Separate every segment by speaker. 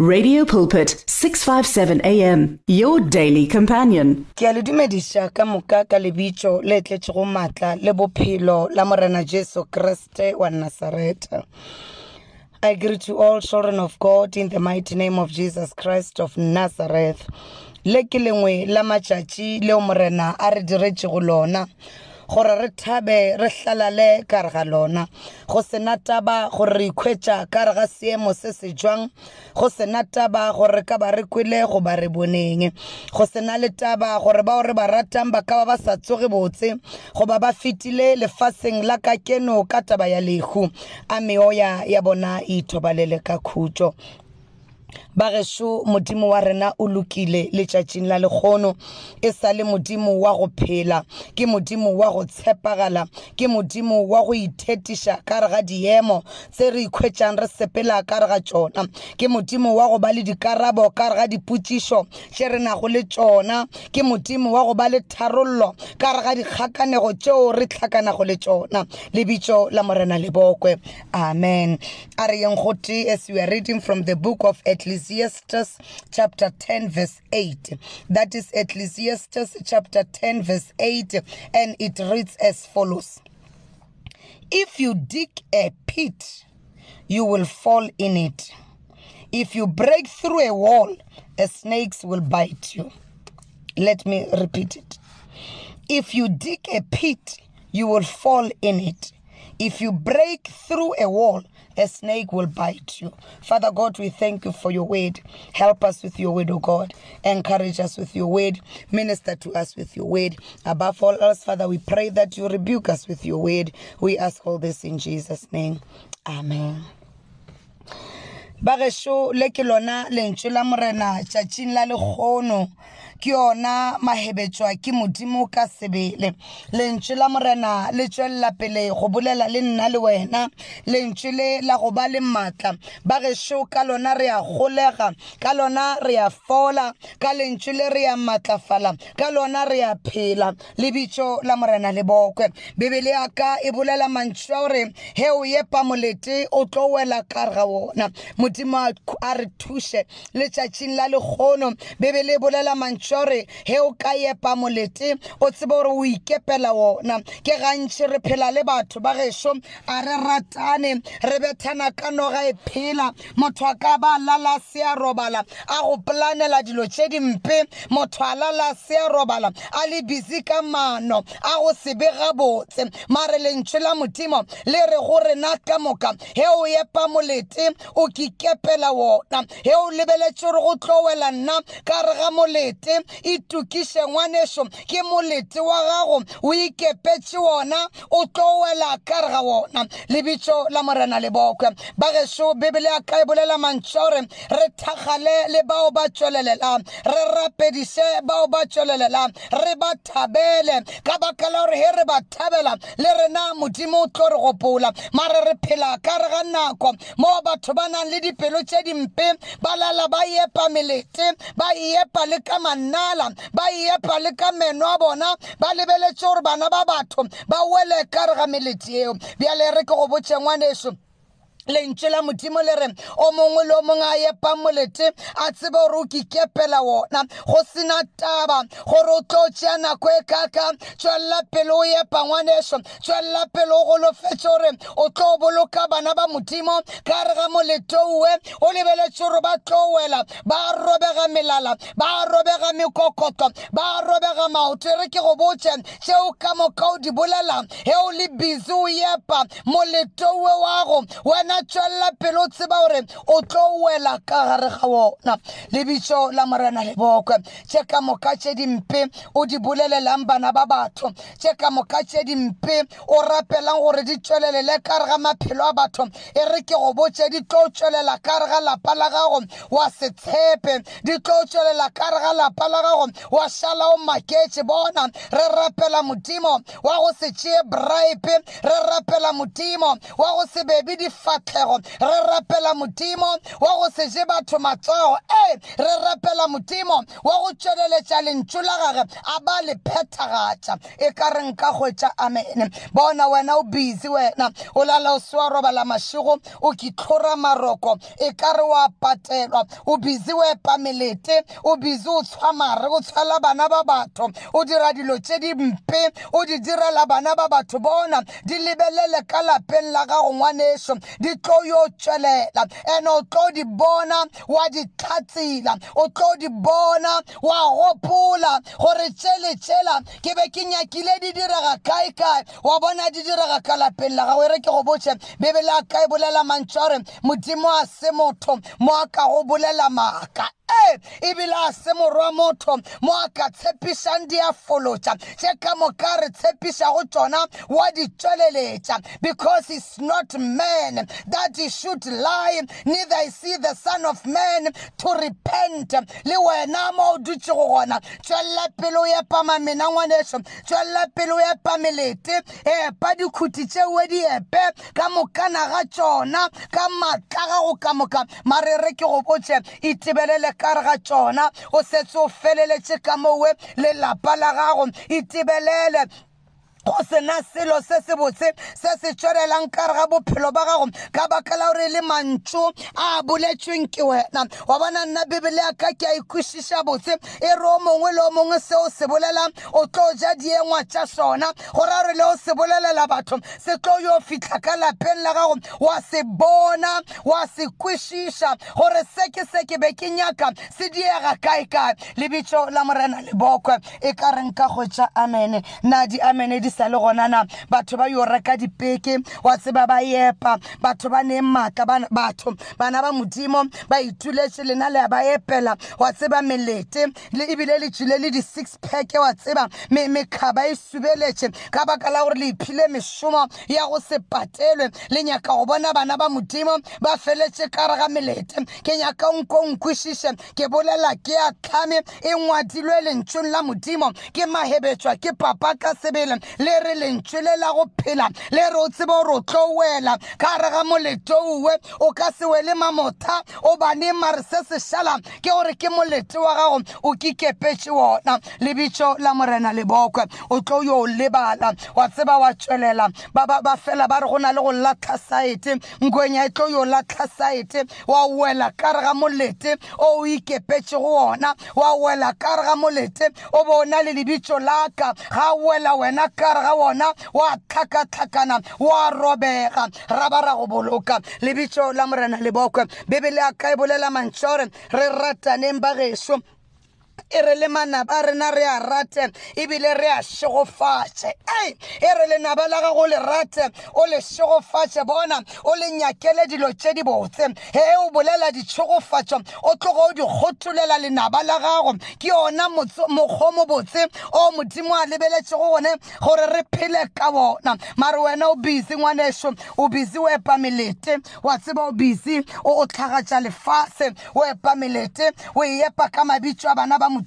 Speaker 1: Radio Pulpit 657 AM your daily companion.
Speaker 2: ke le dumediša ka moka ka lebitso le tletšego maatla le bophelo la morena jesu kriste wa nazareta i greet you all children of god in the mighty name of jesus christ of nazareth. Le ke lengwe la matšatši morena a re lona gore re thabe re hlalale ka re ga lona. Go sena taba gore re ikhwetša ka re ga seemo se se jwang. Go sena taba gore re ka ba re kwele go ba re boneng. Go sena le taba gore bao re ba ratang ba ka ba ba sa tsoge botse. Goba ba fetile lefaseng la ka keno ka taba ya lehu. A meoya ya bona e ithobalele ka khutšo bagešo modimo wa rena o lokile letšatšing la lekgono. E sa le modimo wa go phela ke modimo wa go tshepagala ke modimo wa go ithetiša ka re ga diemo tse re ikhwetšang re sepela ka re ga tšona. Ke modimo wa go ba le dikarabo ka re ga dipotšišo tše re nago le tšona. Ke modimo wa go ba le tharollo ka re ga dikgakanego tšeo re tlhakanago le tšona. Lebitso la morena lebokwe. Amen. A re yeng gote as we are reading from the book of Ecclesiastes chapter 10 verse 8. That is Ecclesiastes chapter 10 verse 8 and it reads as follows. If you dig a pit, you will fall in it. If you break through a wall, a snake will bite you. Let me repeat it. If you dig a pit, you will fall in it. If you break through a wall, a snake will bite you. Father God, we thank you for your word. Help us with your word, O God. Encourage us with your word. Minister to us with your word. Above all else, Father, we pray that you rebuke us with your word. We ask all this in Jesus' name. Amen. Bagešo le ke lona lentswe la morena tšatšing la lekgono. Ke yona mahebetswa ke modimo ka sebele. Lentswe la morena le tšwelela pele go bolela le nna le wena. Lentswe le la go ba le maatla bagešo ka lona re a golega ka lona re a fola ka lentswe le re a maatlafala ka lona re a phela. Lebitso la morena le bokwe. Bebele ya ka e bolela mantšhwa gore he o epa molete o tlo wela ka re ga wona modimo a a re thuše letšatšing la lekgono bebele e bolela mantšu a gore he o ka epa molete o tsebe gore o ikepela wona. Ke gantši re phela le batho ba gešo a re ratane re bethana ka noga e phela. Motho a ka ba lala se a robala a go planela dilo tše dimpe motho a lala se a robala a le busy ka mano a go se be gabotse. Mare lentšwe la modimo le re go rena ka moka he o epa molete o kekepela wona. He o lebeletše gore go tlo wela nna? Ka re ga molete itukiše ngwanešo ke molete wa gago o ikepetše wona o tlo wela ka re ga wona. Lebitso la morena lebokwe. Bagešo bebele ya ka e bolela mantšha gore re thakgale le bao ba tšwelelela re rapediše bao ba tšwelelela re ba thabele. Ka baka la gore he re ba thabela le rena modimo o tlo re gopola. Mare re phela ka re ga nako mo batho ba nang le dipelo tše dimpe ba lala ba epa melete ba epa le ka manala ba epa le ka meno a bona ba lebeletše gore bana ba batho ba wele ka re ga melete eo. Bjale re ke go botše ngwanešo lentše la modimo le re o mongwe le o mongwe a epa molete a tsebe gore o kekepela wona. Go sena taba gore o tlo tšea nako e kaka tšwelela pele o epa ngwanešo tšwelela pele o golofetše gore o tlo boloka bana ba modimo ka re ga molete owe o lebeletše gore ba tlo wela ba robega melala ba robega mekokoto ba robega maoto. E re ke go botse tšeo ka moka o di bolela he o le busy o epa molete owe wago wena tšwelela pele o tseba gore o tlo wela ka gare ga wona lebitso la morena lebokwe. Tše ka moka tše dimpe o di bolelelang bana ba batho. Tše ka moka tše dimpe o rapelang gore di tšwelelele ka re ga maphelo a batho. E re ke go botse di tlo tšwelela ka re ga lapa la gago wa se tshepe. Di tlo tšwelela ka re ga lapa la gago wa šala o maketše bona. Re rapela modimo wa go se tšee bribe re rapela modimo wa go se bebi difata kgatlhego re rapela modimo wa go se je batho matsogo. E re rapela modimo wa go tšweleletša lentšu la gage a ba le phethagatša. E ka re nka hwetša amene bona wena o busy wena o lala o se wa robala mašego o kitlhora maroko e ka re wa patelwa. O busy o epa melete o busy o tshwa mare o tshwala bana ba batho o dira dilo tše di mpe o di direla bana ba batho bona di lebelele ka lapeng la gago ngwanešo di tlo yo tšwelela and o tlo di bona wa di tlhatsela o tlo di bona wa gopola gore tšele tšela ke be ke nyakile di direga kae kae. Wa bona di direga ka lapeng la gago e re ke go botse bebele a kae bolela mantšho gore modimo a se motho mo a ka go bolela maaka. E ebile a se morwa motho mo a ka tshepišang diafolotša tše ka moka re tshepišago tšona wa di tšweleletša because it's not man that he should lie neither is he the son of man to repent. Le wena mo o dutšego gona tšwelela pele o epa mamena ngwanešo tšwelela pele o epa melete epa dikhuti tšeue di epe ka mokana ga tšona ka maatla gago ka moka mare re ke go botse itebelele ka re ga tšona o setse o feleletše ka mowe lelapa la gago itebelele. Go sena selo se se botse se se tšwerelang ka re ga bophelo ba gago ka baka la gore le mantšu a boletsweng ke wena. Wa bona nna bebele ya ka ke a ikwešiša botse e re o mongwe le o mongwe se o se bolelang o tlo ja diengwa tša sona. Go gore le o se bolelela batho se tlo yo fitlha ka lapeng la gago wa se bona wa se kwešiša gore se ke se ke be ke nyaka se diega kae-kae lebitso la morena lebokwe e ka reng ka kgwetša amene na di amene di sa le gonana batho ba yo reka dipeke wa tseba ba epa. Batho ba neng maatla batho bana ba modimo ba ituletše lena le ba epela. Wa tseba melete le ebile le tswile le di-six pack wa tseba me- mekhaba e subeletše ka baka la gore le iphile mešomo ya go se patelwe. Le nyaka go bona bana ba modimo ba feletše ka re ga melete. Ke nyaka nko nkwešiše ke bolela ke a tlhame e ngwadilwe lentšong la modimo. Ke mahebetswa ke papa ka sebele le re lentšu le la go phela le re o tsebe gore o tlo wela. Ka re ga molete uwe o ka se wele mamotha o bane mare se se šala ke gore ke molete wa gago o kikepetše wona. Lebitso la morena lebokwe o tlo yo o lebala wa tseba wa tšwelela ba ba- ba fela ba re go na le go latlha saete nkwenya e tlo yo latlha saete wa wela ka re ga molete o o ikepetšego wona. Wa wela ka re ga molete o bona le lebitso la ka ga wela wena ka re ga wona wa tlhakatlhakana wa robega ra ba ra go boloka lebitso la morena lebokwe bebele a ka e bolela mantšore re rataneng ba gešo e re le manaba a rena re a rate ebile re a šegofatše ei e re lenaba la gago o le rate o le šegofatše bona o le nyakele dilo tše di botse. He o bolela ditšhegofatšo o tlogo o di kgotholela lenaba la gago. Ke yona motso- mokgwa o mo botse o modimo a lebeletšego gone gore re phele ka bona. Mare wena o busy ngwanešo o busy o epa melete. Wa tseba o busy o o tlhagatša lefase o epa melete o e epa ka mabitso a bana ba modimo.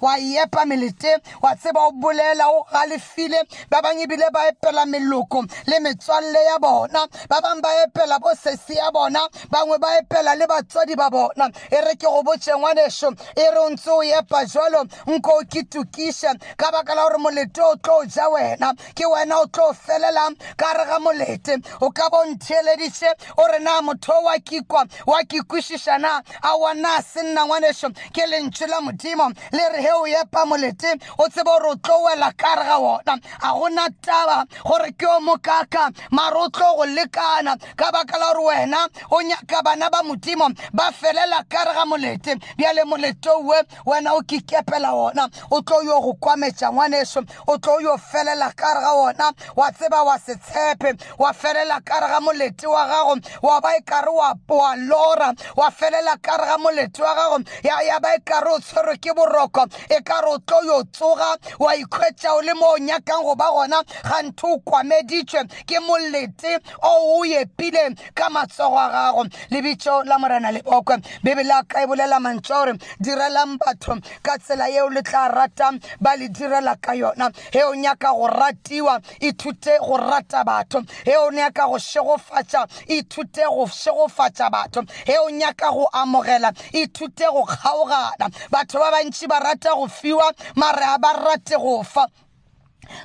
Speaker 2: Wa e epa melete wa tseba o bolela o galefile. Ba bangwe ebile ba epela meloko le metswalle ya bona. Ba bangwe ba epela bo sesi ya bona. Bangwe ba epela le batswadi ba bona. E re ke go botse ngwanešo e re o ntse o epa jalo nko o kitukiše ka baka la gore molete o tlo o ja wena. Ke wena o tlo o felelang ka re ga molete. O ka bontheeleditše o re na motho wa kikwa wa kikwešiša a wana se nna ngwanešo ke lentšu la modimo le re he o epa molete o tsebe gore o tlo wela ka re ga wona a gona taba gore ke o mokaka mare o tlo go lekana. Ka baka la gore wena o nyaka bana ba modimo ba felela ka re ga molete. Bjale molete owe wena o kikepela wona o tlo yo go kwametša ngwanešo o tlo yo felela ka re ga wona wa tseba wa se tshepe wa felela ka re ga molete wa gago wa ba e kare wa lora. Wa felela ka re ga molete wa gago ya ba e kare o tshwerwe ke ke boroko. E ka re o tlo yo tsoga wa ikhwetša o le mo o nyakang go ba gona gantho o kwameditšwe ke molete o o epile ka matsogo a gago. Lebitso la morena le bokwe bebele a ka e bolela mantso gore direlang batho ka tsela yeo le tla ratang ba le direla ka yona. He o nyaka go ratiwa ithute go rata batho. He o nyaka go šegofatša ithute go šegofatša batho. He o nyaka go amogela ithute go kgaogana. Batho ba bantši ba rata go fiwa mare a ba rate go fa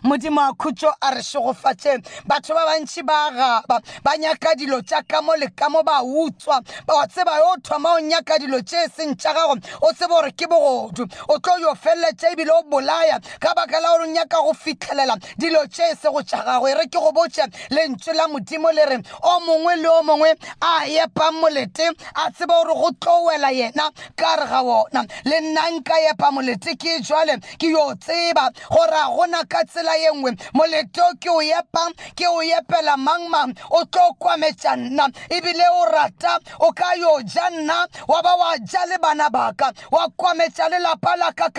Speaker 2: modimo a khutso a re segofatše batho ba bantši ba gaba ba nyaka dilo tša ka mo le ka mo ba utswa. Ba tseba yo thoma o nyaka dilo tše e seng tša gago o tsebe gore ke bogodu. O tlo yo feleletša ebile o bolaya ka baka la gore o nyaka go fitlhelela dilo tše e se go tša gago. E re ke go botše lentswe la modimo le re o mongwe le o mongwe a epang molete a tseba gore go tlo wela yena ka re ga wona. Le nna nka epa molete ke jwale ke yo tseba gore a gona ka tsela molete ke o ke o epela mang mang. O tlo kwametša nna ebile o rata o ka yo ja nna wa ba wa ja le bana baka wa kwametša lelapa la ka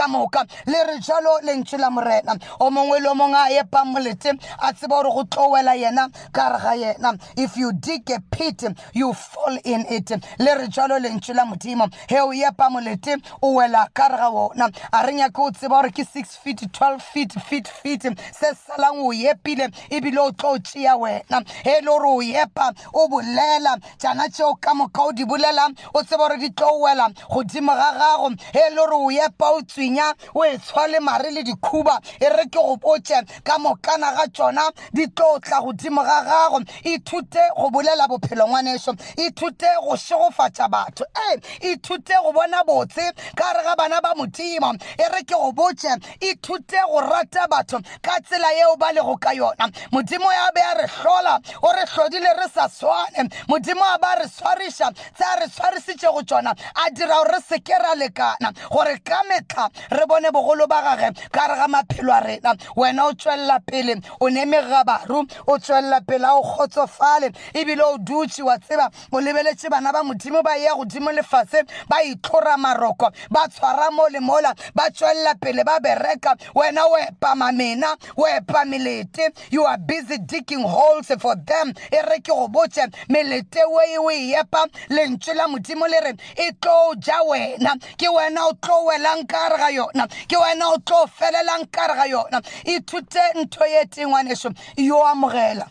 Speaker 2: le re jalo lentšu la morena. O mongwe le o mongwe a molete a tseba gore go yena ga yena. If you dig a pit you fall in it. Le re jalo lentšu la modimo. He o molete o wela ga wona a re nyake o tseba gore ke 6 feet 12 feet feet feet se salang o epile ebile o tlo tšea wena. He le gore o epa o bolela tšana tšeo ka moka o di bolela o tseba gore di tlo wela godimo ga gago. He le gore o epa o tswenya o e tshwale mare le dikhuba. E re ke go botše ka mokana ga tšona di tlo tla godimo ga gago. Ithute go bolela bophelo ngwanešo ithute go šegofatša batho. E ithute go bona botse ka re ga bana ba modimo. E re ke go botše ithute go rata batho. Ka tsela yeo ba lego ka yona. Modimo ya be a re hlola o re hlodile re sa swane modimo a ba re swariša tse a re swarisitše go tšona a dira gore re seke ra lekana. Gore ka metlha re bone bogolo ba gage ka re ga maphelo a rena. Wena o tswelela pele o nemega baru o tswelela pele a o kgotsofale. Ebile o dutse wa tseba o lebeletše bana ba modimo ba ya godimo lefase ba itlhora maroko ba tshwara mo mola ba tswelela pele ba bereka. Wena o epama mena o epa melete you are busy digging holes for them. E re ke go botse melete o e o e epa lentswe la modimo le re e tlo ja wena. Ke wena o tlo welang ka re ga yona. Ke wena o tlo felelang ka re ga yona. Ithute ntho ye tengwaneso yo amogela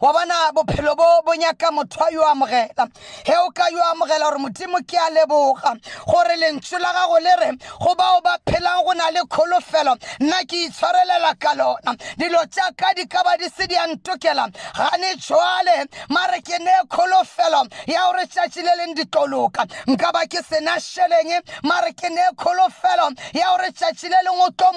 Speaker 2: wa bona bophelo bo bo nyaka motho a yo amogela. He o ka yo amogela gore modimo ke a leboga gore lentswe la gago le re go bao ba phelang go na le kholofelo nna ke itshwarelela ka lona. Dilo tša di ka ba di se di a ntokela. Gane jwale mare ke ne kholofelo ya gore tšatši le leng di tlo loka. Nka ba ke sena šheleng mare ke ne kholofelo ya gore tšatši le leng o tlo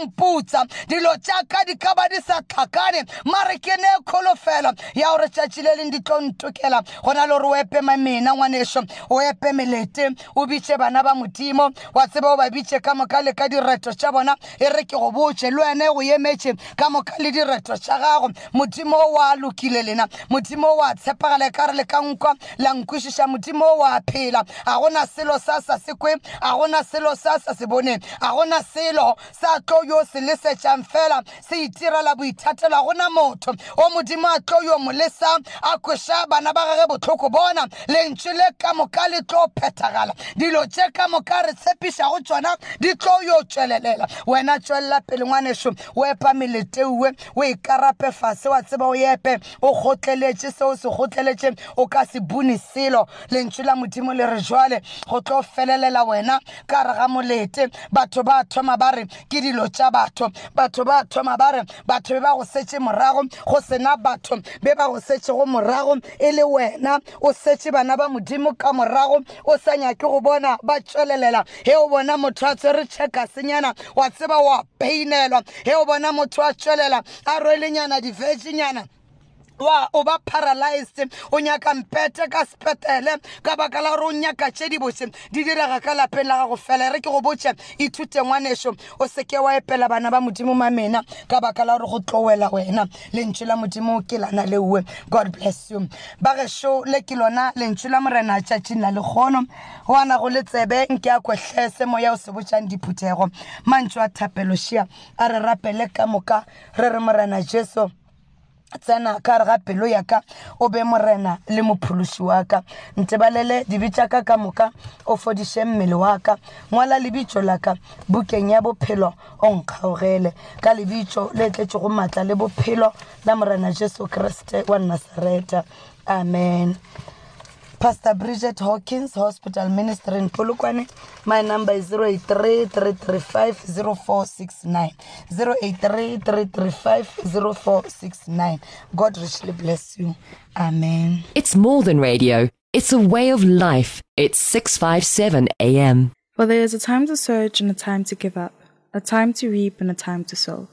Speaker 2: dilo tša di ka ba di sa tlhakane mare ke ne kholofelo ya gore tšatši le leng di tlo ntokela. Go na le gore o epe mamena ngwaneso o epe melete o bitše bana ba modimo. Wa tseba o ba bitše ka moka le ka direto tša bona e re ke go botše le wena go emetše ka moka le direto tša gago. Modimo o a lokile lena. Modimo o a tshepagala e ka re le ka nkwa la nkwešiša modimo o a phela. Ga gona selo sa sa se kwe ga gona selo sa sa se bone ga gona selo sa tlo yo se lesetšang fela se itirela boithatelo. Ga gona motho o modimo a tlo yo mo lesa a kweša bana ba gage botlhoko bona. Lentše le ka moka le tlo phethagala dilo tše ka moka re tshepišago tšona di tlo yo tšwelelela wena tšwelela pele ngwanešo o epa meleteuwe o ikarape fase wa tseba o epe o kgotleletše seo se kgotleletše o ka se bune selo. Lentšu la modimo le re jwale go tlo felelela wena ka re ga molete. Batho ba thoma ba re ke dilo tša batho. Batho ba thoma ba re batho be ba go setše morago go sena batho be ba go setšego morago e le wena o setše bana ba modimo ka morago o sa nyake go bona ba tšwelelela he o bona motho a tswere tšheka senyana wa tseba wa peinelwa he o bona motho a tšwelela a rwelenyana di-veginyana wa o ba paralyzed o nyaka mpete ka sepetele ka baka la gore o nyaka tše di botse di direga ka lapeng la gago fela. Re ke go botse ithute ngwanešo o seke wa epela bana ba modimo mamena ka baka la gore go tlo wela wena. Lentšu la modimo ke lana leuwe god bless you. Ba gešo le ke lona lentšu la morena tšatšing la lekgono. Go ana go le tsebe nke a kwetlese moya o se botšang diphuthego mantšo a thapelošia a re rapele ka moka re re morena jesu tsena ka re ga pelo ya ka o be morena le mophološi wa ka. Ntebalele dibitša ka ka moka o fodiše mmele wa ka. Ngwala lebitso la ka bukeng ya bophelo o nkgaogele. Ka lebitso le tletšego maatla le bophelo la morena jesu kriste wa nasareta amen. Pastor Bridget Hawkins, Hospital Minister in Polokwane. My number is 083-335-0469. 083-335-0469. God richly bless you. Amen.
Speaker 3: It's more than radio. It's a way of life. It's 657 AM.
Speaker 4: For there is a time to search and a time to give up, a time to reap and a time to sow.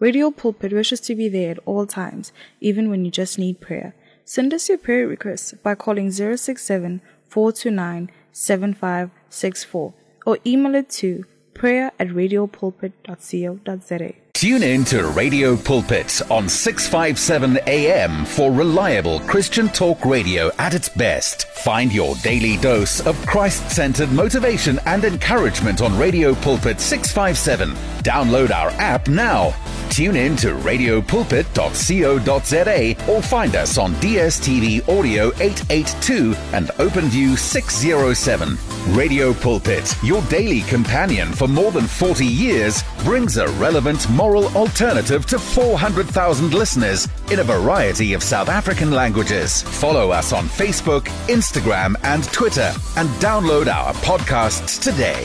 Speaker 4: Radio Pulpit wishes to be there at all times, even when you just need prayer. Send us your prayer requests by calling 067 429 7564 or email it to prayer at radiopulpit.co.za.
Speaker 5: Tune in to Radio Pulpit on 657 AM for reliable Christian talk radio at its best. Find your daily dose of Christ centered motivation and encouragement on Radio Pulpit 657. Download our app now. Tune in to radiopulpit.co.za or find us on DSTV Audio 882 and OpenView 607. Radio Pulpit, your daily companion for more than 40 years, brings a relevant moral alternative to 400,000 listeners in a variety of South African languages. Follow us on Facebook, Instagram, and Twitter, and download our podcasts today.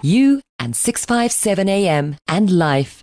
Speaker 3: You and 657 AM and life.